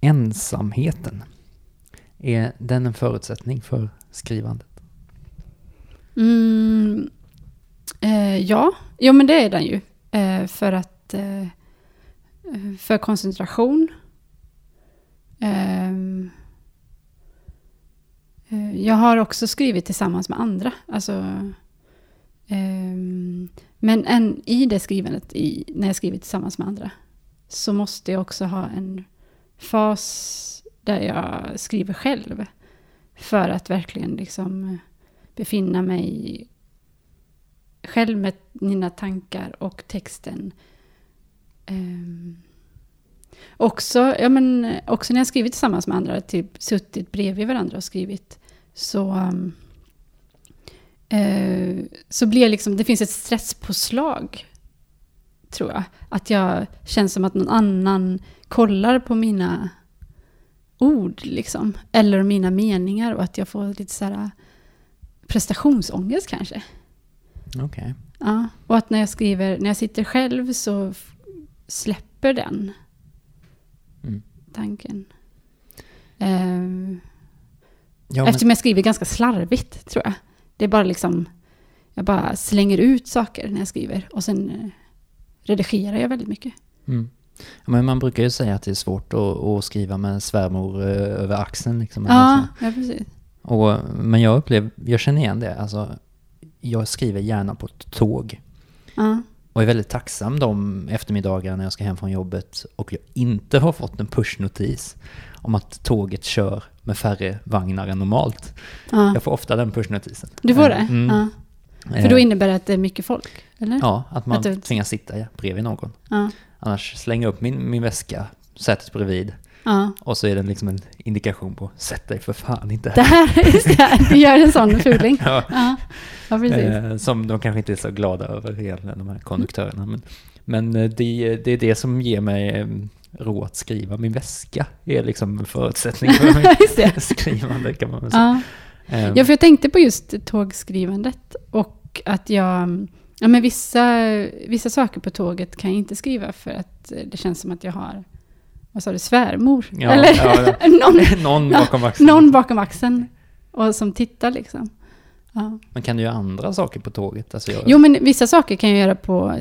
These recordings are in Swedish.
ensamheten, är den en förutsättning för skrivandet? Mm, eh, ja, jo men det är den ju. Eh, för att eh, för koncentration. Ehm, eh, jag har också skrivit tillsammans med andra. Alltså, ehm, men en, i det skrivandet, i, när jag skriver tillsammans med andra, så måste jag också ha en fas där jag skriver själv. För att verkligen liksom eh, befinna mig själv med mina tankar och texten. Um, också, ja men, eh, också när jag skrivit tillsammans med andra, typ suttit bredvid varandra och skrivit, så, um, uh, så blir liksom, det finns ett stresspåslag, tror jag. Att jag känner som att någon annan kollar på mina ord, liksom. Eller mina meningar och att jag får lite så här prestationsångest kanske. Okej. Okay. Ja, och att när jag skriver, när jag sitter själv så släpper den mm. tanken. Um, ja, men... Eftersom jag skriver ganska slarvigt, tror jag. Det är bara liksom, jag bara slänger ut saker när jag skriver. Och sen uh, redigerar jag väldigt mycket. Mm. Ja, men man brukar ju säga att det är svårt att, att skriva med svärmor uh, över axeln. Liksom, ja, ja, precis. Och, men jag upplever, jag känner igen det. Alltså, jag skriver gärna på ett tåg. Ja. Och är väldigt tacksam de eftermiddagar när jag ska hem från jobbet och jag inte har fått en pushnotis om att tåget kör med färre vagnar än normalt. Ja. Jag får ofta den pushnotisen. Du får det? Mm. Ja. För då eh. innebär det att det är mycket folk? Eller? Ja, att man att du... tvingas sitta bredvid någon. Ja. Annars slänger jag upp min, min väska, sätet bredvid Ja. Och så är det liksom en indikation på sätt dig för fan inte här. Det, du gör en sån fuling. ja. ja. ja precis. Eh, som de kanske inte är så glada över egentligen, de här konduktörerna. Men, men eh, det, det är det som ger mig ro att skriva. Min väska är liksom en förutsättning för skrivande kan man väl säga. Ja. ja, för jag tänkte på just tågskrivandet och att jag Ja, men vissa, vissa saker på tåget kan jag inte skriva för att det känns som att jag har vad sa du, svärmor? Ja, Eller ja, någon, någon bakom axeln. Någon bakom axeln. Och som tittar liksom. Ja. Men kan du göra andra saker på tåget? Alltså jag... Jo, men vissa saker kan jag göra på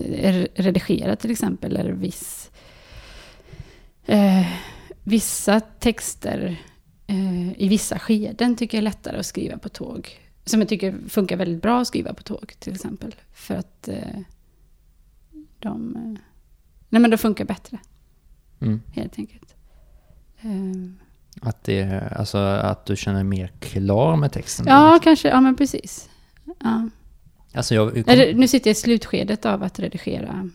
redigera till exempel. Eller viss, eh, vissa texter eh, i vissa skeden tycker jag är lättare att skriva på tåg. Som jag tycker funkar väldigt bra att skriva på tåg till exempel. För att eh, de... Eh, nej men de funkar bättre. Mm. Helt enkelt. Um. Att, det, alltså, att du känner dig mer klar med texten? Ja, då? kanske. Ja, men precis. Ja. Alltså jag, kom... Nu sitter jag i slutskedet av att redigera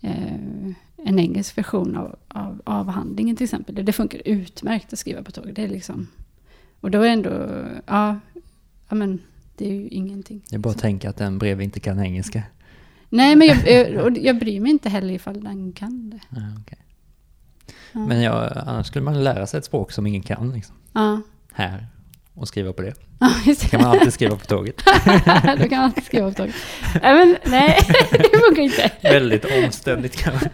eh, en engelsk version av, av avhandlingen till exempel. Det funkar utmärkt att skriva på tåg. Det är liksom, och då är ändå, ja, ja men det är ju ingenting. Det är bara att tänka att den bredvid inte kan engelska. Nej, men jag, jag, jag bryr mig inte heller ifall den kan det. Ja, okay. Men jag, annars skulle man lära sig ett språk som ingen kan. Liksom. Ja. Här. Och skriva på det. Ja, just det. kan man alltid skriva på tåget. Då kan man alltid skriva på tåget. Nej, men nej, det funkar inte. Väldigt omständigt kanske.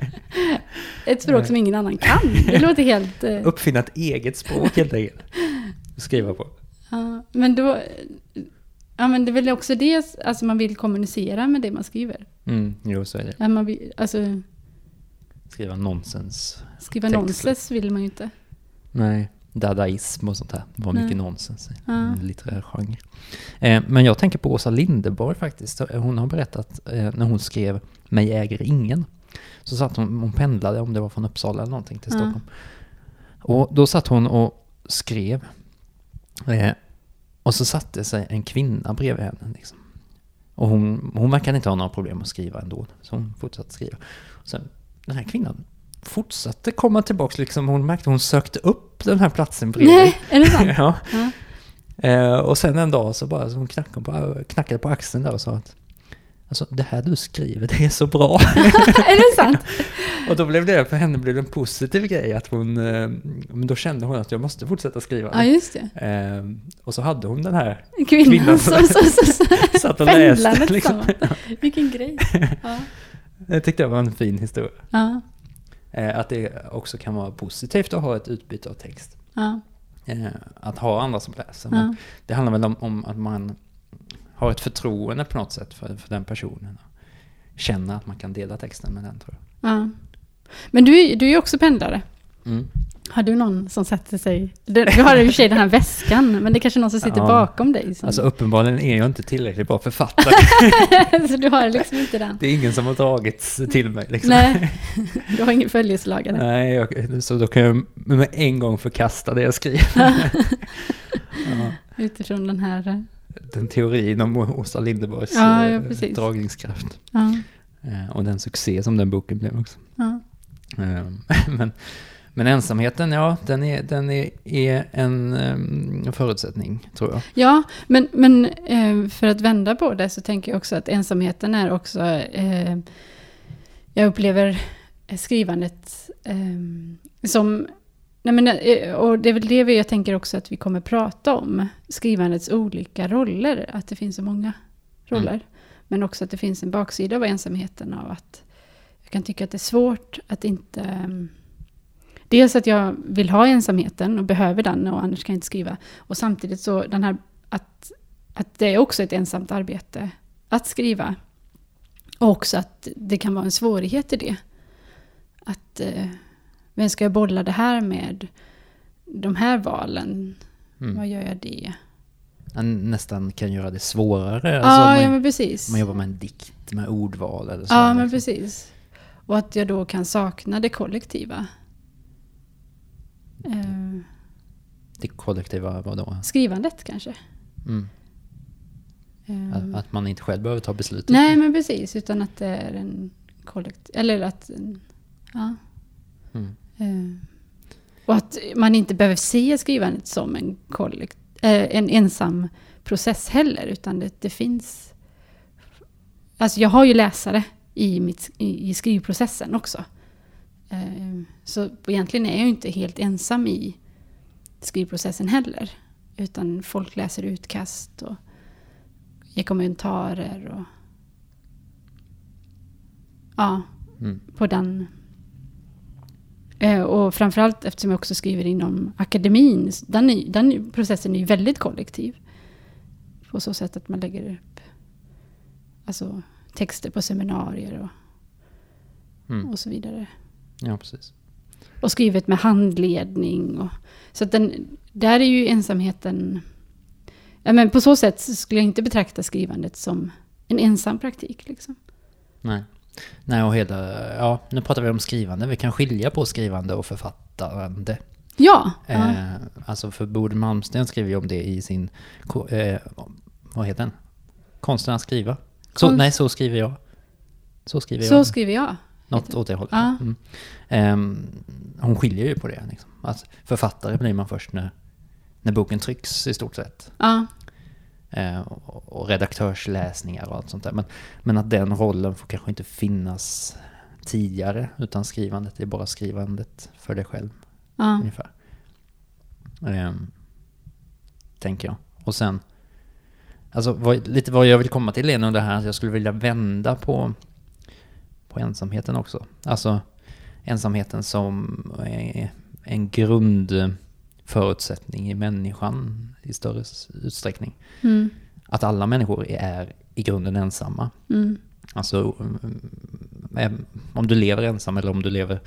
Ett språk som ingen annan kan. Det låter helt... Uh... Uppfinna ett eget språk helt enkelt. Skriva på. Ja, men då... Ja, men det är väl också det, alltså man vill kommunicera med det man skriver. Mm, jo, så är det. Man vill, alltså, Skriva nonsens. Skriva texter. nonsens vill man ju inte. Nej, dadaism och sånt här Det var mycket nonsens i ja. litterär genre. Eh, men jag tänker på Åsa Lindeborg faktiskt. Hon har berättat eh, när hon skrev Mig äger ingen. Så satt hon, hon pendlade, om det var från Uppsala eller någonting, till Stockholm. Ja. Och då satt hon och skrev. Eh, och så satte sig en kvinna bredvid henne. Liksom. Och hon, hon verkade inte ha några problem att skriva ändå. Så hon fortsatte skriva. Sen den här kvinnan fortsatte komma tillbaka. Liksom, hon märkte hon sökte upp den här platsen bredvid. Nej, är det sant? ja. ja. Eh, och sen en dag så bara så hon knackade på, knackade på axeln där och sa att Alltså det här du skriver, det är så bra. är det sant? och då blev det, för henne blev det en positiv grej att hon, eh, men då kände hon att jag måste fortsätta skriva. Ja, just det. Eh, och så hade hon den här kvinnan, kvinnan som, som, som, som satt och läste. Liksom. Vilken grej. Ja. Det tyckte jag var en fin historia. Ja. Eh, att det också kan vara positivt att ha ett utbyte av text. Ja. Eh, att ha andra som läser. Men Ja. det handlar väl om, om att man har ett förtroende på något sätt för, för den personen. Känner att man kan dela texten med den tror jag. Ja. Men du, är- du är ju också pendlare. Mm. Har du någon som sätter sig... Du, du har i och för sig den här väskan, men det är kanske någon som sitter Ja. bakom dig. Som, Alltså uppenbarligen är jag inte tillräckligt bra författare. så du har liksom inte den. Det är ingen som har dragits till mig liksom. Nej, du har ingen följeslagare. Nej, jag, så då kan jag med en gång förkasta det jag skriver. ja, Utifrån den här... eh, den teorin om Åsa Linderborgs Ja, ja, eh, dragningskraft. Eh, Och den succé som den boken blev också. Men, men ensamheten, ja, den är, den är, är en em, förutsättning, tror jag. ja men, men eh, för att vända på det så tänker jag också att ensamheten är också... Eh, jag upplever skrivandet eh, som... Nej men, eh, och det är väl det jag tänker också att vi kommer prata om. Skrivandets olika roller. Att det finns så många roller. Men också att det finns en baksida av ensamheten av att jag kan tycka att det är svårt att inte... ehm, Dels att jag vill ha ensamheten och behöver den och annars kan jag inte skriva. Och samtidigt så den här att, att det är också ett ensamt arbete att skriva. Och också att det kan vara en svårighet i det. Att eh, vem ska jag bolla det här med? De här valen, Mm. vad gör jag det? Man nästan kan göra det svårare. Ja, Alltså, man, ja men precis. man jobbar med en dikt, med ordval eller så. Ja, men liksom. precis. Och att jag då kan sakna det kollektiva. Eh, Det kollektiva, vadå? skrivandet kanske. Mm. Eh, Att, man inte själv behöver ta beslutet. nej, men precis. Utan att det är en kollektiv... Eller att... Ja. Mm. Eh, och att man inte behöver se skrivandet som en, kollekt, eh, en ensam process heller. Utan det, det finns... Alltså jag har ju läsare i, mitt, i, i skrivprocessen också. Eh, så egentligen är jag ju inte helt ensam i skrivprocessen heller. Utan folk läser utkast och ger kommentarer och... Ja, Mm. på den. Eh, och framförallt eftersom jag också skriver inom akademin. Den, är, den processen är ju väldigt kollektiv. På så sätt att man lägger upp alltså, texter på seminarier och, Mm. och så vidare. Ja, precis. Och skrivit med handledning. Och, så att den, där är ju ensamheten... Ja, men på så sätt så skulle jag inte betrakta skrivandet som en ensam praktik. Liksom. Nej. Nej, och hela, ja, nu pratar vi om skrivande. Vi kan skilja på skrivande och författarande. Ja. Eh, alltså för Bodil Malmsten skriver ju om det i sin, eh, vad heter den? Konsten att skriva. Så, Konst- nej, så skriver jag. Så skriver så jag. skriver jag. Något åt det hållet. Ja. Mm. Ehm, hon skiljer ju på det. Liksom. Att författare blir man först när, när boken trycks i stort sett. Ja, Eh, och, och redaktörsläsningar och allt sånt där. Men, men att den rollen får kanske inte finnas tidigare. Utan skrivandet är bara skrivandet för dig själv. ja. Ungefär. Ehm, tänker jag. Och sen, alltså vad, lite vad jag vill komma till är nog det här att jag skulle vilja vända på, på ensamheten också. Alltså ensamheten som är en grundförutsättning i människan i större utsträckning. Mm, Att alla människor är i grunden ensamma. mm, Alltså mm, om du lever ensam eller om du lever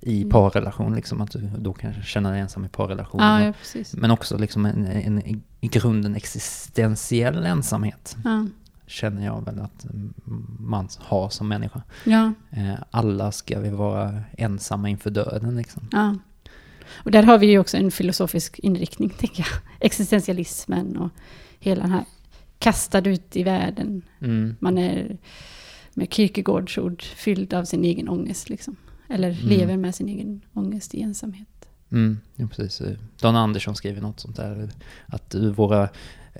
i Mm. parrelation, liksom, att du då kanske känner dig ensam i parrelation. Och- ja. Men också liksom en, en, i grunden existentiell ensamhet Ja, känner jag väl att man har som människa. ja, Eh, Alla ska vi vara ensamma inför döden liksom. ja. Och där har vi ju också en filosofisk inriktning, tänker jag. Existentialismen och hela den här kastad ut i världen. Mm. Man är med Kierkegaards ord fylld av sin egen ångest, liksom. Eller Mm. lever med sin egen ångest i ensamhet. Mm, ja, precis. Dan Andersson skriver något sånt där. Att våra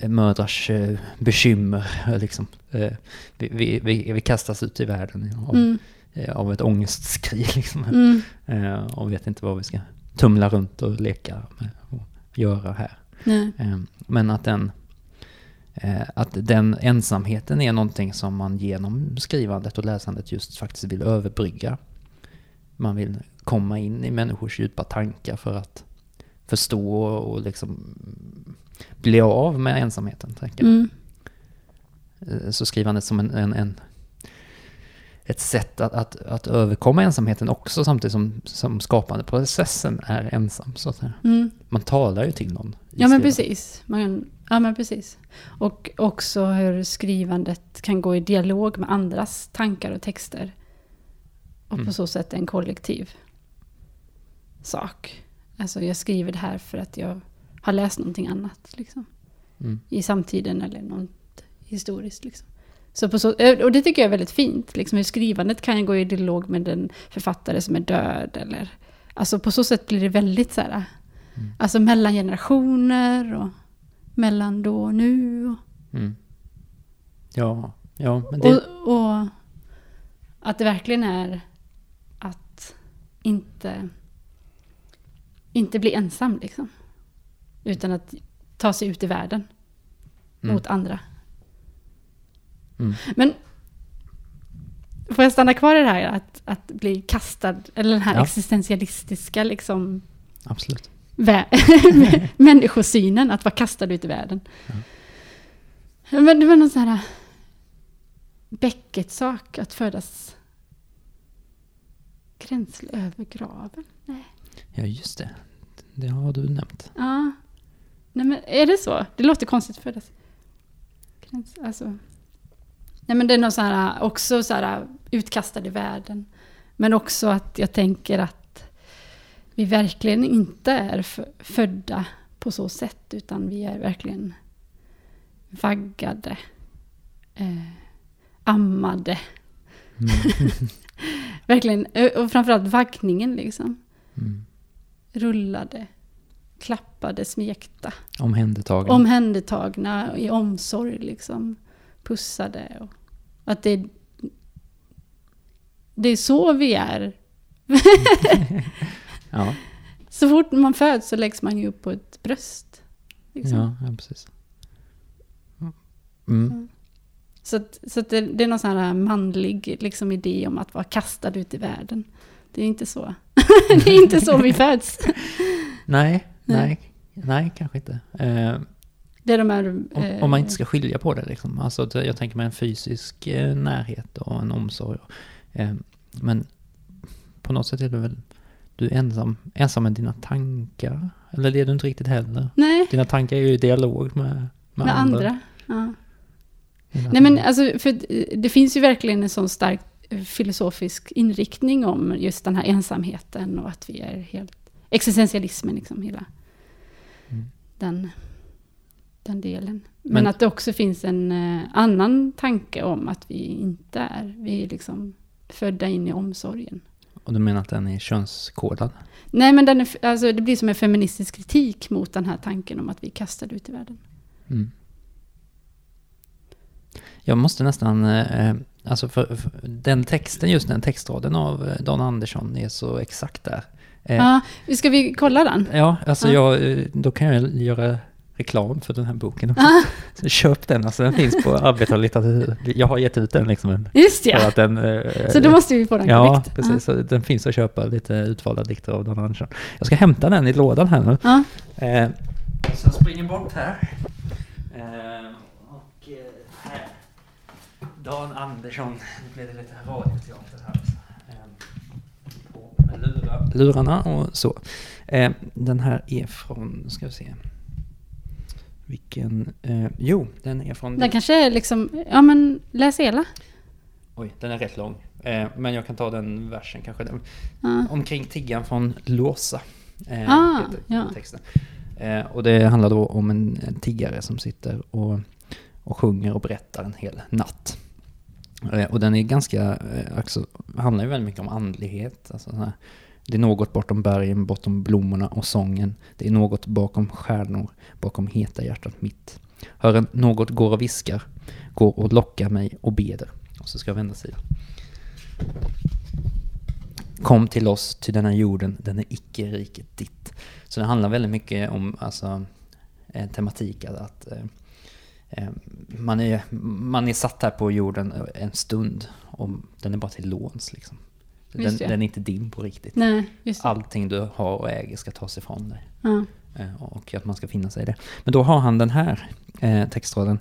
mödrars eh, bekymmer, liksom, eh, vi, vi, vi, kastas ut i världen av, Mm, eh, av ett ångestskri. Liksom, mm, eh, och vet inte vad vi ska tumla runt och leka med och göra här. nej, Eh, Men att den, att den ensamheten är någonting som man genom skrivandet och läsandet just faktiskt vill överbrygga. Man vill komma in i människors djupa tankar för att förstå och liksom bli av med ensamheten. Tänker. Mm. Eh, Så skrivandet som en, en, en, ett sätt att, att, att överkomma ensamheten också samtidigt som, som skapandeprocessen är ensam. Så att. Mm. Man talar ju till någon. Ja men precis. Man, ja men precis. Och också hur skrivandet kan gå i dialog med andras tankar och texter. Och Mm. på så sätt en kollektiv sak. Alltså jag skriver det här för att jag har läst någonting annat. Liksom, Mm. I samtiden eller något historiskt. Liksom. Så på så, och det tycker jag är väldigt fint. Liksom, hur skrivandet kan gå i dialog med en författare som är död. Eller, alltså på så sätt blir det väldigt så här, Mm. Alltså mellan generationer och mellan då och nu. Och, Mm. Ja, ja, men det... och, och att det verkligen är att inte, inte bli ensam liksom. Utan att ta sig ut i världen Mm. mot andra. Mm. Men får jag stanna kvar i det här att, att bli kastad, eller den här Ja. existentialistiska liksom Absolut. människosynen, att vara kastad ut i världen. Men det var någon sån här Beckett-sak, att födas gränsle över graven. Nej. Ja, just det. Det har du nämnt. Ja. Nej men är det så? Det låter konstigt födas. Gräns, alltså. Nej men det är någon så här, också så här utkastad i världen. Men också att jag tänker att vi verkligen inte är födda på så sätt. Utan vi är verkligen vaggade. Eh, ammade. Mm. Verkligen, och framförallt vaggningen liksom. Mm. Rullade, klappade, smekta. Omhändertagen. omhändertagna i omsorg liksom. Pussade. Och att det, det är så vi är. Ja, Så fort man föds så läggs man ju upp på ett bröst. Liksom. ja, ja, precis. Mm. Så, att, så att det, det är någon sån här manlig liksom, idé om att vara kastad ut i världen. Det är inte så. det är inte så vi föds. Nej, Nej. nej, kanske inte. Eh, Det är de här... om, eh, om man inte ska skilja på det liksom. Alltså, jag tänker mig en fysisk eh, närhet och en omsorg. Eh, men på något sätt är du väl du är ensam, ensam med dina tankar. Eller det är du inte riktigt heller. Nej, Dina tankar är ju i dialog med, med, med andra. Ja. Dina Nej men alltså, för det finns ju verkligen en sån stark eh, filosofisk inriktning om just den här ensamheten och att vi är helt... Existentialismen liksom, hela. Den, den delen. Men, Men- att det också finns en eh, annan tanke om att vi inte är, vi är liksom födda in i omsorgen. Och du menar att den är könskodad? Nej men den är, alltså, det blir som en feministisk kritik mot den här tanken om att vi är kastade ut i världen. Mm. Jag måste nästan, eh, alltså för, för den texten, just den textraden av eh, Dan Andersson är så exakt där. Eh, Ja, ska vi kolla den? Ja, alltså Ja. jag, eh, då kan jag göra reklam för den här boken. Ah, köp den, alltså den finns på arbetarlitteratur. Jag har gett ut den liksom. just ja! att den, eh, Så då måste vi få den Ja, korrekt. precis. Så den finns att köpa, lite utvalda dikter av Dan Andersson. Jag ska hämta den i lådan här nu. Ja. Eh, så jag springer bort här. Eh, och här. Dan Andersson. Nu blir det lite radioteater här. Eh, på med lurar, lurarna och så. Eh, den här är från, ska vi se. Vilken, eh, jo den är från... Den kanske är liksom, ja men läs hela. Oj, den är rätt lång. Eh, men jag kan ta den versen kanske. Den. Ja. Omkring tiggan från Låsa. Eh, Ah, ja. texten. Eh, och det handlar då om en, en tiggare som sitter och, och sjunger och berättar en hel natt. Eh, och den är ganska, eh, också, handlar ju väldigt mycket om andlighet. Alltså det är något bortom bergen, bortom blommorna och sången. Det är något bakom stjärnor, bakom heta hjärtat mitt. Hör en något går och viskar, går och lockar mig och beder. Och så ska jag vända sidan. Kom till oss, till denna jorden, den är icke riket ditt. Så det handlar väldigt mycket om alltså, en tematik att, att eh, eh, man, är, man är satt här på jorden en stund och den är bara till låns. Liksom. Den, den är inte din på riktigt. Nej. Allting du har och äger ska tas ifrån dig. Ja. Eh, Och att man ska finna sig i det. Men då har han den här eh, textraden.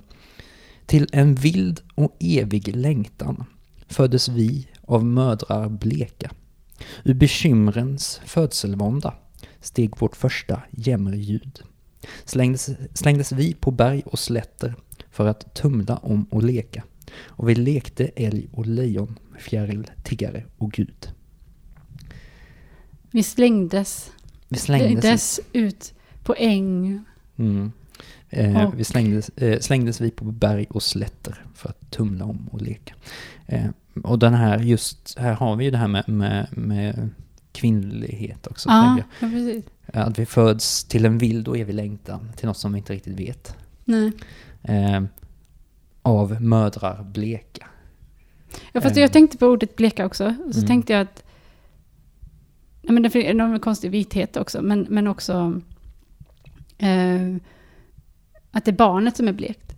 Till en vild och evig längtan föddes vi av mödrar bleka. Ur bekymrens födselvånda steg vårt första jämmerljud. Slängdes, slängdes vi på berg och slätter för att tumla om och leka. Och vi lekte älg och lejon, fjäril, tiggare och gud. Vi slängdes, Vi slängdes, ut på äng. Mm. Eh, vi slängdes, eh, slängdes vi på berg och slätter för att tumla om och leka. Eh, och den här, just här har vi ju det här med, med, med kvinnlighet också. Ja, ja, precis. Att vi föds till en vild och evig längtan, till något som vi inte riktigt vet. Nej. Eh, av mödrar bleka. Ja, fast Eh. jag tänkte på ordet bleka också. Och så Mm. tänkte jag att... Nej, men det är någon konstig vithet också, men, men också... Eh, att det är barnet som är blekt.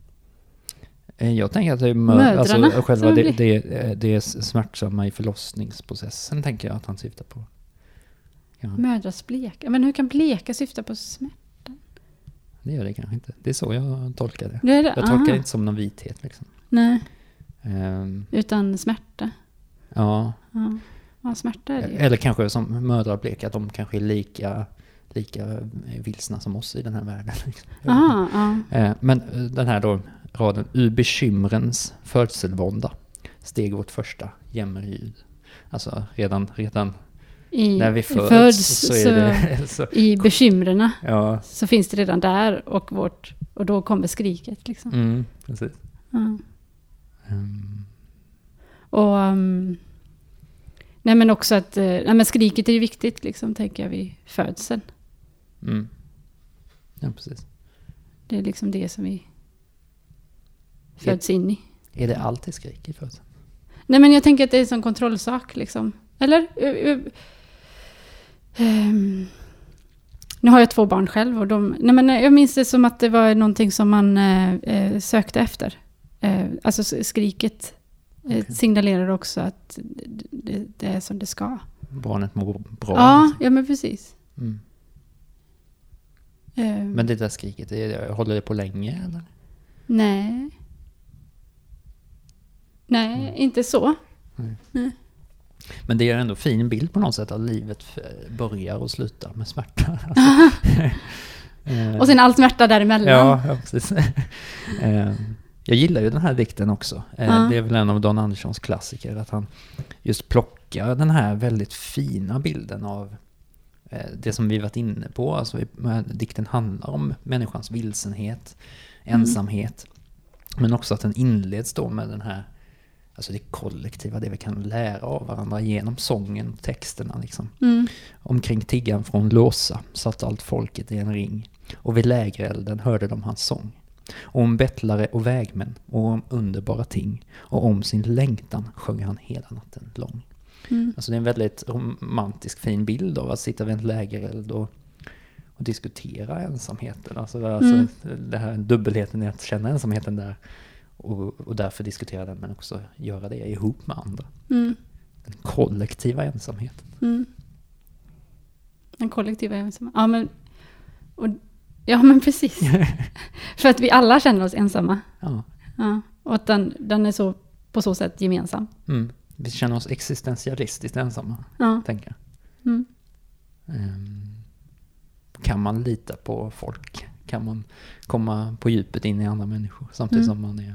Eh, jag tänker att det är mö- Mödrarna alltså, själva det, det, eh, det är smärtsamma i förlossningsprocessen, tänker jag att han syftar på. Ja, Mödrars bleka. Men hur kan bleka syfta på smärta? det gör det kanske inte. Det är så jag tolkar det. Det är det? Jag tolkar aha. det inte som någon vithet liksom. Nej, Ehm, utan smärta. ja, Ja, ja smärta är det ju. eller kanske som mödrar bleka, att de kanske är lika, lika vilsna som oss i den här världen. Liksom. Aha, ja. Eh, Men eh, den här då, raden, ur bekymrens födselvånda steg vårt första jämmerljud. Alltså redan, redan I, när vi i föds, så är det... Så, I bekymren ja, så finns det redan där och, vårt, och då kommer skriket. Liksom. mm, precis. Ja. Ehm, Och... Um, nej men också att... eh, Nej men skriket är ju viktigt liksom, tänker jag, vid födseln. mm. Ja, precis. Det är liksom det som vi föds in i. Är det alltid skrik i födseln? Nej men jag tänker att det är en sån kontrollsak liksom. Eller? Ehm, nu har jag två barn själv och de... Nej men jag minns det som att det var någonting som man eh, sökte efter. Eh, alltså skriket eh, Okej. signalerar också att det, det, är som det ska. Barnet mår bra. Ja, ja men precis. Mm. Eh, Men det där skriket, det, håller det på länge eller? Nej. Nej, Mm. inte så. Men det är ändå fin bild på något sätt att livet börjar och slutar med smärta. Alltså. Och sen all smärta däremellan. Ja, ja precis. Jag gillar ju den här dikten också. Ja. Det är väl en av Don Anderssons klassiker, att han just plockar den här väldigt fina bilden av eh, det som vi varit inne på. Alltså, dikten handlar om människans vilsenhet, Mm. ensamhet. Men också att den inleds då med den här, alltså det kollektiva, det vi kan lära av varandra genom sången och texterna. Liksom. Mm. Omkring tiggan från Låsa satt allt folket i en ring och vid lägerelden hörde de hans sång. Och om bettlare och vägmän och om underbara ting och om sin längtan sjöng han hela natten lång. Mm. Alltså det är en väldigt romantisk fin bild av att sitta vid en lägereld och, och diskutera ensamheten. Alltså, alltså Mm. det här dubbelheten i att känna ensamheten där och, och därför diskutera den men också göra det ihop med andra. Mm. Den kollektiva ensamheten. Mm. Den kollektiva ensamma. Ja, men, och, ja, men precis. För att vi alla känner oss ensamma. Ja. Ja. Och att den, den är så, på så sätt gemensam. Mm. Vi känner oss existentialistiskt ensamma, Ja. tänker jag. Mm. Ehm, kan man lita på folk? Kan man komma på djupet in i andra människor? Samtidigt Mm. som man är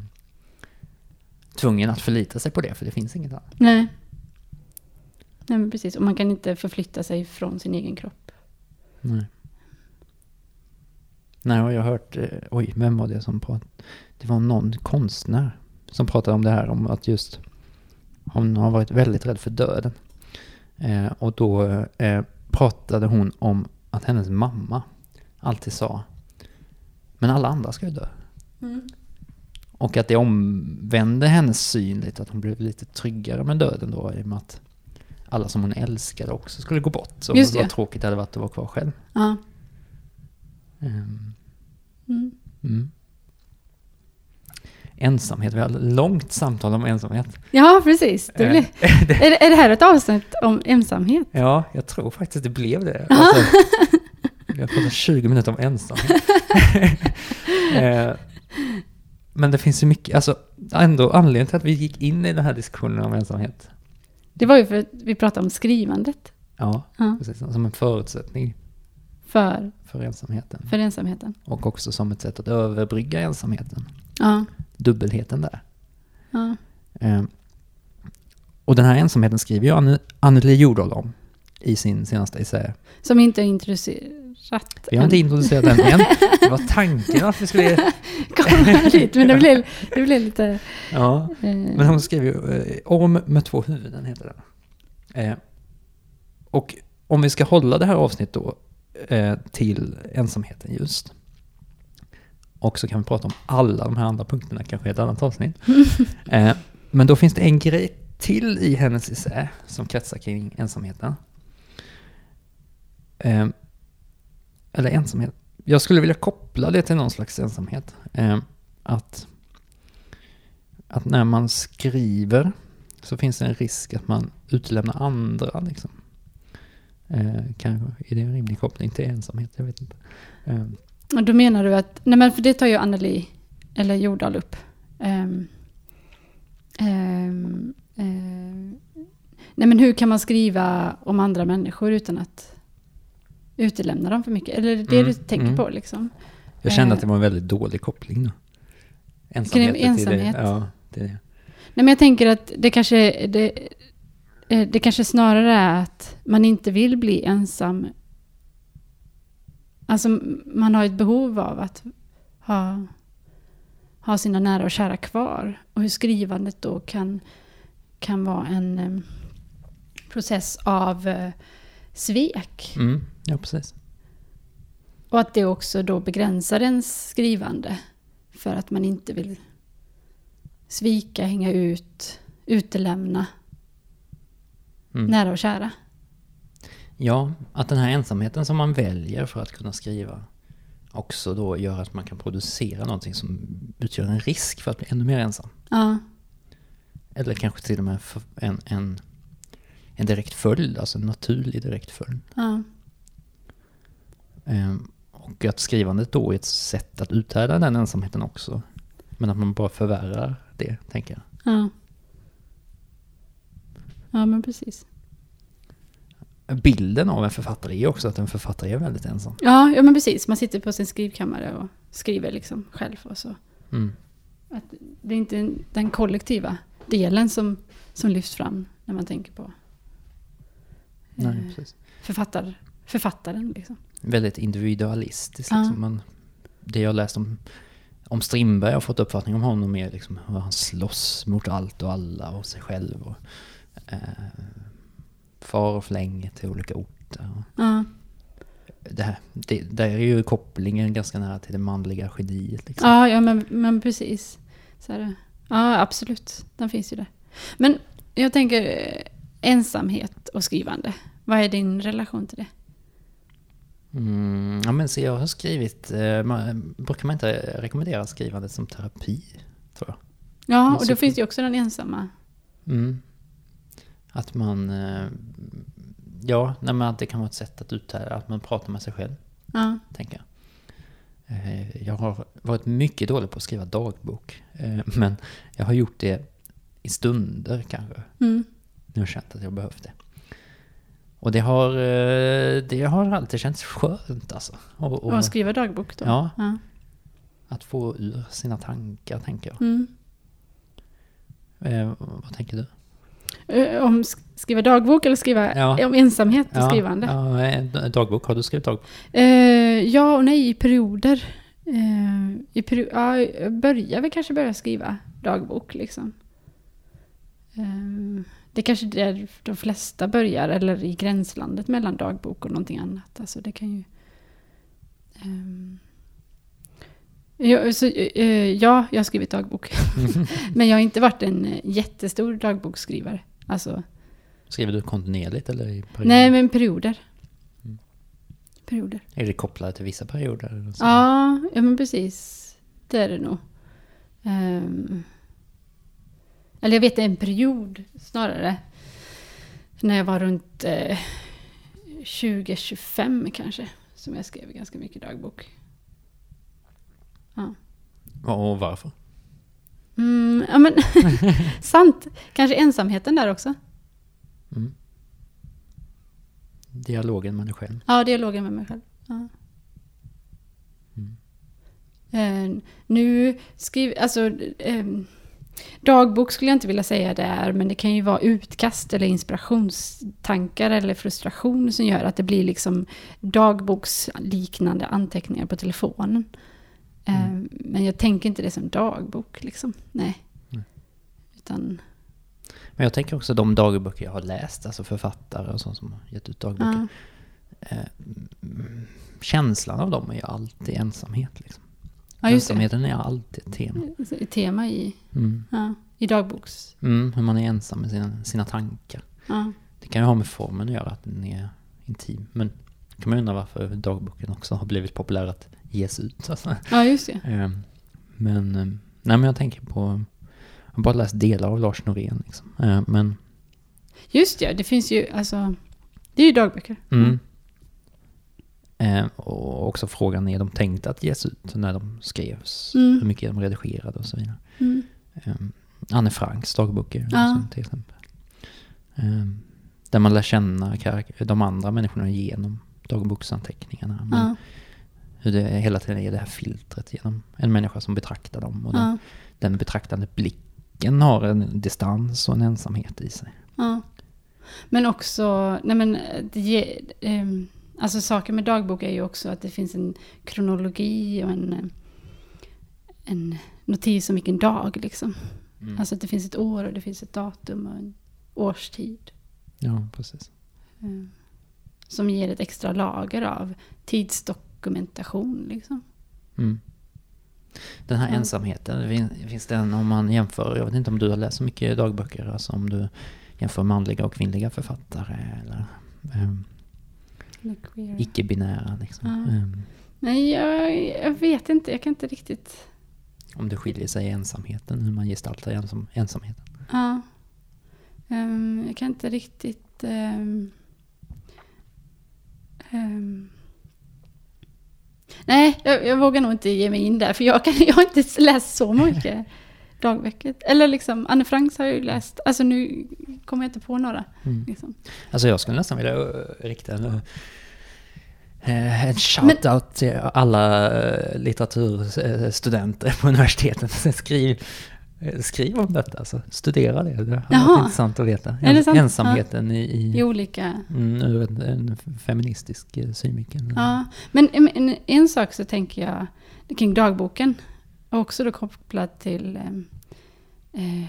tvungen att förlita sig på det, för det finns inget annat. Nej. Nej, men precis. Och man kan inte förflytta sig från sin egen kropp. Nej. Nej, jag har hört, eh, oj, vem var det som pratade? Det var någon konstnär som pratade om det här, om att just hon har varit väldigt rädd för döden. Eh, och då eh, pratade hon om att hennes mamma alltid sa, men alla andra ska ju dö. Och att det omvände hennes syn lite, att hon blev lite tryggare med döden då, i och med att alla som hon älskade också skulle gå bort. Så Just vad det. tråkigt det hade varit att vara kvar själv. Ja. Ehm, Mm. Mm. ensamhet. Vi har ett långt samtal om ensamhet. Ja, precis. Det blir, är, det- är det här ett avsnitt om ensamhet? Ja, jag tror faktiskt det blev det. Alltså, vi har pratat 20 minuter om ensamhet. Eh, Men det finns ju mycket, alltså ändå anledningen till att vi gick in i den här diskussionen om ensamhet. Det var ju för att vi pratade om skrivandet Ja, Ja. precis. Som en förutsättning för, för ensamheten. för ensamheten. Och också som ett sätt att överbrygga ensamheten. Ja, Dubbelheten där. ja. Eh, Och den här ensamheten skriver ju Anne- Anneli Jordahl om i sin senaste essä. Som inte är introducerat Vi har inte introducerat den än. Det var tanken att vi skulle... komma dit, men det blev, det blev lite... Ja, Eh, men hon skriver ju eh, Orm med två huvuden heter den. Eh, och om vi ska hålla det här avsnittet då eh, till ensamheten just. Och så kan vi prata om alla de här andra punkterna kanske i ett annat avsnitt. eh, men då finns det en grej till i hennes essä som kretsar kring ensamheten. Eh, eller ensamhet. Jag skulle vilja koppla det till någon slags ensamhet. Eh, att, att när man skriver så finns det en risk att man utelämnar andra. Liksom. Eh, kanske är det en rimlig koppling till ensamhet? Jag vet inte. Eh, och då menar du att... Nej, men för det tar ju Anneli, eller Jordahl upp. Ehm, ehm, ehm, nej, men hur kan man skriva om andra människor utan att utelämna dem för mycket? Eller är det Mm, du tänker mm. på liksom? jag kände Eh. att det var en väldigt dålig koppling. Då. Ensamhet. till ensamhet. Det, ja, det. Nej, men jag tänker att det kanske, det, eh, det kanske snarare är att man inte vill bli ensam. Alltså man har ett behov av att ha, ha sina nära och kära kvar. Och hur skrivandet då kan, kan vara en process av eh, svek. Mm, ja, precis. Och att det också då begränsar ens skrivande. För att man inte vill svika, hänga ut, utelämna Mm. nära och kära. Ja, att den här ensamheten som man väljer för att kunna skriva också då gör att man kan producera någonting som utgör en risk för att bli ännu mer ensam. Ja, Eller kanske till och med en, en, en direkt följd, alltså en naturlig direkt följd. ja, Ehm, och att skrivandet då är ett sätt att uthärda den ensamheten också. Men att man bara förvärrar det, tänker jag. ja. Ja, men precis. Bilden av en författare är också att en författare är väldigt ensam. Ja, ja, men precis. Man sitter på sin skrivkammare och skriver liksom själv. Och så. Mm. Att det är inte den kollektiva delen som, som lyfts fram när man tänker på Nej, eh, precis. författar, författaren. Liksom. Väldigt individualistiskt. Ja. Liksom. Man, det jag läst om, om Strindberg har fått uppfattning om honom är liksom hur han slåss mot allt och alla och sig själv. Och, far och fläng till olika orter. Ja, det, här, det, där är ju kopplingen ganska nära till det manliga geniet. Liksom. ja, ja men, men precis. Så är det. Ja, absolut. Den finns ju där. Men jag tänker eh, ensamhet och skrivande. Vad är din relation till det? Mm, ja, men så jag har skrivit, eh, man, brukar man inte rekommendera skrivandet som terapi, tror jag. Ja, och då finns det ju också den ensamma. Mm. Att man, eh, ja, nej, men att det kan vara ett sätt att uthärda, att man pratar med sig själv, Ja, tänker jag. Eh, jag har varit mycket dålig på att skriva dagbok, eh, men jag har gjort det i stunder kanske. mm. Nu har jag känt att jag behövt det. Och det har, det har alltid känts skönt alltså. Och, och, och skriva dagbok då. Ja. ja. Att få ur sina tankar, tänker jag. Mm. Eh, vad tänker du? Eh, Om sk- skriva dagbok eller skriva Ja. om ensamhet och skrivande? Ja, eh, dagbok. Har du skrivit dagbok? Eh, ja och nej, i perioder. Eh, i peri- ja, jag börjar väl kanske börja skriva dagbok liksom. Eh, det är kanske där de flesta börjar, eller i gränslandet mellan dagbok och någonting annat. Alltså det kan ju... ehm, ja, så, eh, ja, jag har skrivit dagbok. Men jag har inte varit en jättestor dagboksskrivare. Alltså, Skriver du kontinuerligt eller i perioder? nej men perioder. Mm. Perioder. Är det kopplat till vissa perioder? Ja, ja men precis. Det är det nog. Ehm, eller jag vet en period snarare. När jag var runt eh, 20-25 kanske. Som jag skrev ganska mycket dagbok. Ja. Och varför? Mm, ja men, sant. Kanske ensamheten där också. Mm. Dialogen med dig själv. Ja, dialogen med mig själv. Ja. Mm. Eh, nu skriver, alltså eh, dagbok skulle jag inte vilja säga det är, men det kan ju vara utkast eller inspirationstankar eller frustration som gör att det blir liksom dagboksliknande anteckningar på telefonen. Eh, Mm. Men jag tänker inte det som dagbok liksom, nej. Nej. Utan, Men jag tänker också de dagböcker jag har läst, alltså författare och sånt som har gett ut dagböcker. Eh, mm, känslan av dem är ju alltid ensamhet. Liksom. ja, just det. Ensamheten är alltid ett tema. Ett Tema i, Mm. ja, i dagboks... Mm, hur man är ensam med sina, sina tankar. Ja. Det kan ju ha med formen att göra, att den är intim. Men kan man undra varför dagboken också har blivit populär att ges ut. Alltså. ja, just det. Eh, Men, eh, nej, men jag tänker på, jag har bara läst delar av Lars Norén. Liksom. Eh, Men, Just det, det finns ju alltså... Det är ju dagböcker. mm. Eh, Och också frågan, är de tänkta att ges ut när de skrevs? Mm. Hur mycket de redigerade och så vidare. Mm. Um, Anne Franks dagböcker Ja. till exempel. Um, där man lär känna de andra människorna genom dagboksanteckningarna. Men Ja, hur det hela tiden är det här filtret genom en människa som betraktar dem. Och den, ja, den betraktande blicken har en distans och en ensamhet i sig. ja. Men också, nej men, det ehm, alltså saker med dagbok är ju också att det finns en kronologi och en, eh, en notis om vilken dag liksom. Mm. Alltså att det finns ett år och det finns ett datum och en årstid. Ja, precis. eh, Som ger ett extra lager av tidsdokumentation liksom. Mm. Den här Ja. ensamheten, fin- finns den om man jämför, jag vet inte om du har läst så mycket dagböcker, alltså om du jämför manliga och kvinnliga författare eller um, icke-binära liksom. Ja. Ehm, Nej, jag, jag vet inte. Jag kan inte riktigt... om det skiljer sig i ensamheten, hur man gestaltar ensam, ensamheten. Ja. Ehm, jag kan inte riktigt... ehm. Nej, jag, jag vågar nog inte ge mig in där. För jag, kan, jag har inte läst så mycket dagböcker. Eller liksom, Anne Franks har jag ju läst. Alltså nu kommer jag inte på några. Mm. Liksom. Alltså jag skulle nästan vilja uh, rikta en, uh, en shout-out till alla uh, litteraturstudenter på universitetet. Skriv, eh, skriv om detta, alltså studera det. Det har varit intressant att veta. Ensamheten i, I i, olika... mm, ur en, en feministisk eh, synvinkel. Ja, men en, en sak så tänker jag kring dagboken. Också då kopplat till ehm, eh,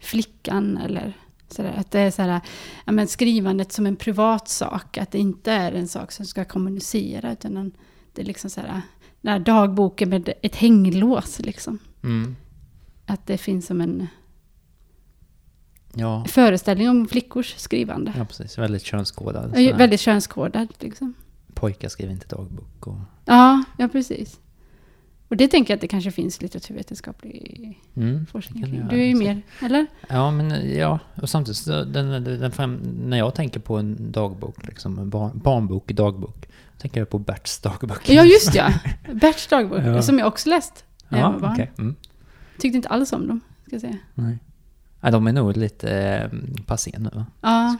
flickan eller sådär. Att det är sådär, ja, men skrivandet som en privat sak. Att det inte är en sak som ska kommunicera. Utan det är liksom sådär, den här dagboken med ett hänglås liksom. Mm. Att det finns som en Ja, föreställning om flickors skrivande. ja, precis. Väldigt könskodad. Ja. Väldigt könskodad liksom. Pojkar skriver inte dagbok. Och, Ja, ja precis. Och det tänker jag att det kanske finns litteraturvetenskaplig mm, forskning kring. jag Du är ju mer, eller? Ja, men ja, och samtidigt så den, den, fram, när jag tänker på en dagbok, liksom en barn, barnbok, dagbok, tänker jag på Berts dagbok. Ja, just ja. Berts dagbok, Ja. som jag också läst när jag Ja, var barn. okej. Mm. Tyckte inte alls om dem, ska jag säga. Nej. Ja, de är nog lite eh, passé nu va? Ja.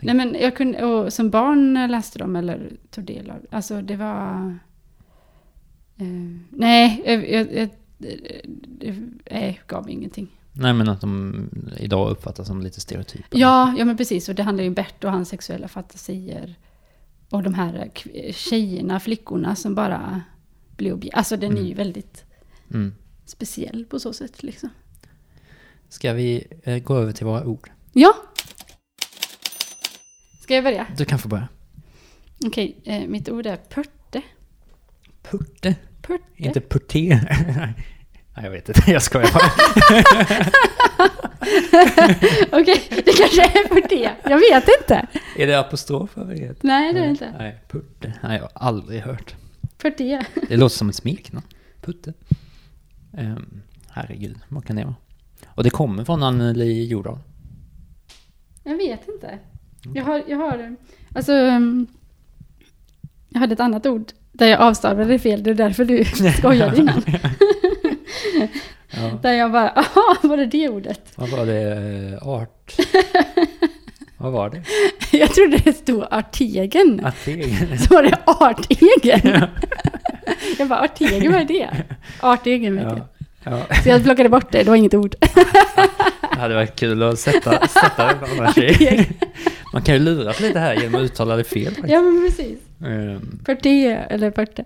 Nej, men jag kunde, och som barn läste dem eller tog del av Alltså det var... Eh, nej, jag, jag, jag, det gav ingenting. Nej, men att de idag uppfattas som lite stereotypa. Ja, ja men precis. Och det handlar ju om Bert och hans sexuella fantasier. Och de här tjejerna, flickorna som bara blir objekt. Alltså den är ju Mm. väldigt Mm. Speciell på så sätt liksom. Ska vi eh, gå över till våra ord? Ja! Ska jag börja? Du kan få börja. Okej, eh, mitt ord är pörte. Purte? Pörte. Inte purté? Nej, jag vet inte. Jag skojar bara. Okej, det kanske är pörte. Jag vet inte. är det apostrof? Nej, det är det inte. Nej, Putte. Nej, jag har aldrig hört. Pörte. Det låter som ett smeknamn. Putte. Ehm, herregud, vad kan det vara? Och det kommer från Anneli Jordahl. Jag vet inte. Jag har, jag har, alltså, jag hade ett annat ord där jag avstavade fel, det är därför du skojade innan. Ja. Där jag bara, aha, var det det ordet? Vad var det? Eh, Art? vad var det? Jag trodde det stod artegen. Ategen? Så var det artegen. Jag bara, artegen, vad är det? Artegen vet jag. Ja. ja. Så jag plockade bort det, det var inget ord. Det hade varit kul att sätta, sätta det annars. är- Man kan ju luras lite här genom att uttala det fel faktiskt. Ja men precis. Ehm, Parté eller parte.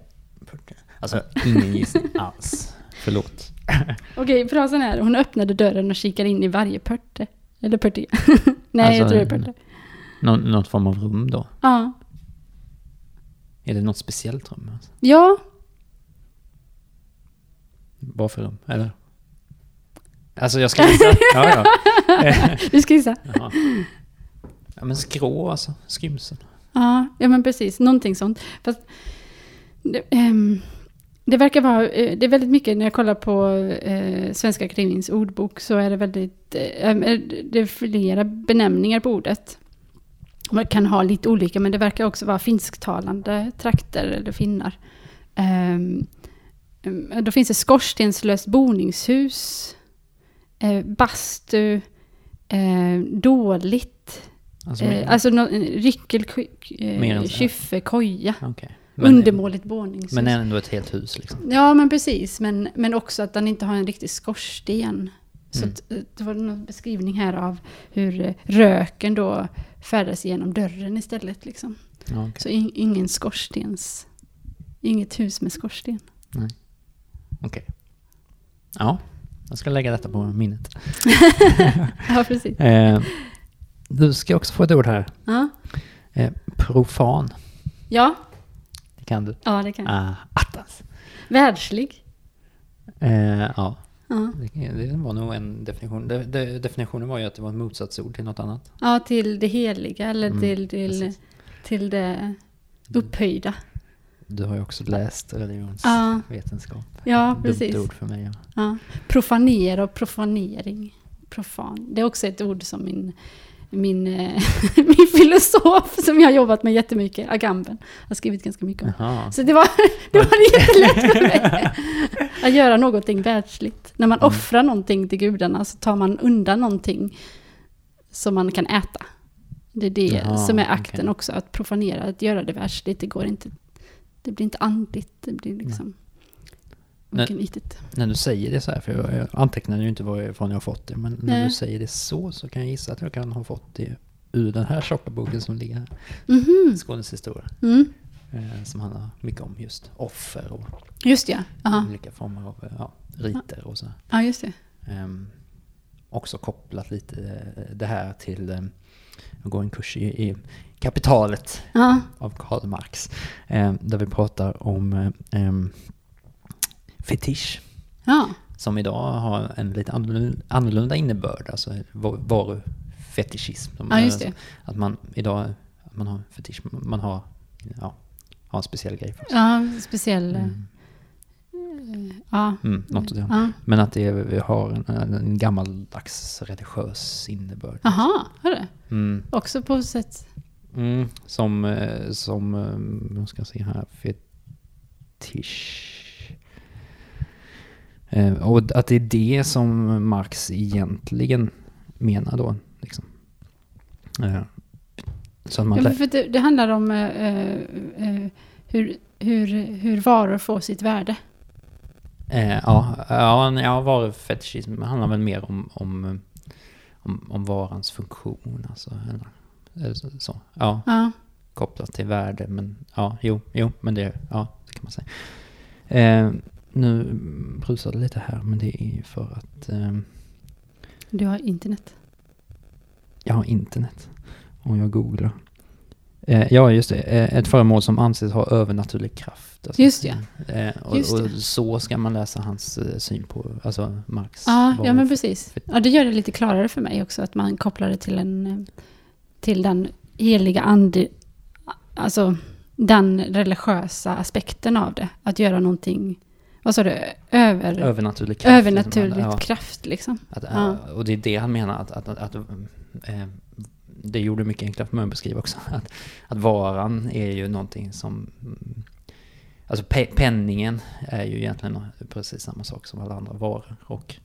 Alltså, ingen gissning alls. Förlåt. Okej, frasen är hon öppnade dörren och kikade in i varje pörte. Eller parté. Nej, Alltså, jag tror det är pörte. Nå, något form av rum då? Ja. Är det något speciellt rum? Alltså? Ja, Vad för rum? Eller? Alltså jag ska gissa. Ja, ja. Du ska gissa. Jaha. Ja men skrå alltså. Skrymsel. Ja, ja men precis. Någonting sånt. Fast det, ehm, det verkar vara, eh, det är väldigt mycket när jag kollar på eh, Svenska Akademiens ordbok så är det väldigt, eh, det är flera benämningar på ordet. Man kan ha lite olika men det verkar också vara finsktalande trakter eller finnar. Ehm, eh, då finns det skorstenslöst boningshus, eh, bastu, eh, dåligt, Alltså, Eh, alltså ryckel, kyffe, koja. okej. Men, Undermåligt våningshus. men ändå ett helt hus liksom. Ja, men precis. Men, men också att den inte har en riktig skorsten. Så Mm. att, eh, det var någon beskrivning här av hur eh, röken då färdas genom dörren istället. Liksom. Ja, okej. Så in, ingen skorstens... Inget hus med skorsten. Okej. Ja, jag ska lägga detta på minnet. Ja, precis. Eh, du ska också få ett ord här. Ja, Eh, profan. ja, Det kan du. ja det kan jag. Ah, attans. Världslig. Eh, ja, Ja. det, det var nog en definition. De, de, definitionen var ju att det var ett motsatsord till något annat. ja, till det heliga eller Mm, till, till, precis. till det upphöjda. Du har ju också läst religionsvetenskap. Ja. Ja, Dumt precis. ord för mig. Ja. Ja. Profanera och profanering. Profan. Det är också ett ord som min, min, eh, min filosof som jag har jobbat med jättemycket, Agamben, har skrivit ganska mycket om. Så det var, det var jättelätt för mig. Att göra någonting världsligt. När man Mm. offrar någonting till gudarna så tar man undan någonting som man kan äta. Det är det Jaha, som är akten okej. också, att profanera, att göra det världsligt. Det går inte, det blir inte andligt, det blir liksom Nej. Ognitigt. När du säger det så här, för jag, antecknar ju inte varifrån jag har fått det, men när Nej. du säger det så så kan jag gissa att jag kan ha fått det ur den här tjocka boken som ligger här. Mhm. Skånes historia. Mm. Eh, som handlar mycket om just offer och Just det, ja. Aha. olika former av eh, ja, riter och så. Ja, just det. Ehm, också kopplat lite eh, det här till, eh, jag går en kurs i, i Kapitalet Ja, av Karl Marx. Eh, där vi pratar om eh, em, fetisch. ja. Som idag har en lite annorlunda- innebörd. Alltså va- varufetischism. Ja, just är- det. Att man idag man har fetisch. Man har, ja, har en speciell grej för ja speciell... Mm. eh, Ja. Mm, något det. Ja. Men att det vi har en, en gammaldags religiös innebörd. Aha, har det? Mm. Också på sätt... Mm, som, eh, som, eh, vad ska jag säga här, fetisch. Eh, och att det är det som Marx egentligen menar då. Liksom. Eh, så att man Ja, det, det handlar om eh, hur, hur, hur varor får sitt värde. eh, ja, ja, ja, varufetischism handlar väl mer om, om, om, om varans funktion. Alltså, eller, så. Ja, Ja. kopplat till värde. Men ja, jo, jo, men det, ja, det kan man säga. Eh, nu brusar det lite här, men det är för att eh, Du har internet. jag har internet och jag googlar. Eh, ja, just det. Eh, ett föremål som anses ha övernaturlig kraft. Alltså, Just det. Eh, och, Just det. och så ska man läsa hans eh, syn på, alltså Marx. Ja, ja men precis. Ja, det gör det lite klarare för mig också att man kopplar det till, en, eh, till den heliga ande, alltså den religiösa aspekten av det. Att göra någonting, vad sa du, över, Övernaturlig kraft. övernaturligt liksom, ja, kraft liksom. att, Ja. Och det är det han menar att, att, att, att eh, det gjorde mycket enklare för mig att beskriva också. Att, att varan är ju någonting som... Alltså pe penningen är ju egentligen precis samma sak som alla andra varor. Och eh,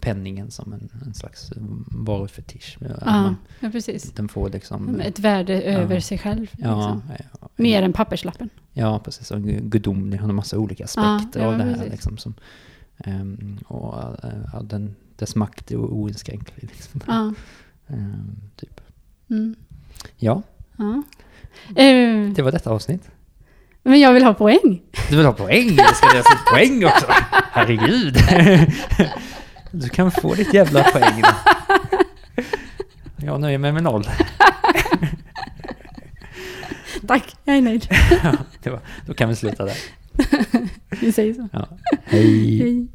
penningen som en, en slags varufetisch. Ja, Man, ja precis. den får liksom... Ett värde över Ja. sig själv. Ja, Liksom. ja, Mer än papperslappen. Ja, precis. Och gudomlig, har massa olika aspekter av det här. precis. Liksom, som, ehm, och eh, ja, den, dess makt är oinskränklig. Liksom. Ja. Ehm, typ. Mm. Ja, ja. Eh, det var detta avsnitt. men jag vill ha poäng. Du vill ha poäng? Jag ska läsa poäng också? Herregud! Du kan få ditt jävla poäng. Jag nöjer mig med noll. Tack, jag är nöjd. Ja, det var, då kan vi sluta där. Vi säger så. Ja. Hej! Hej.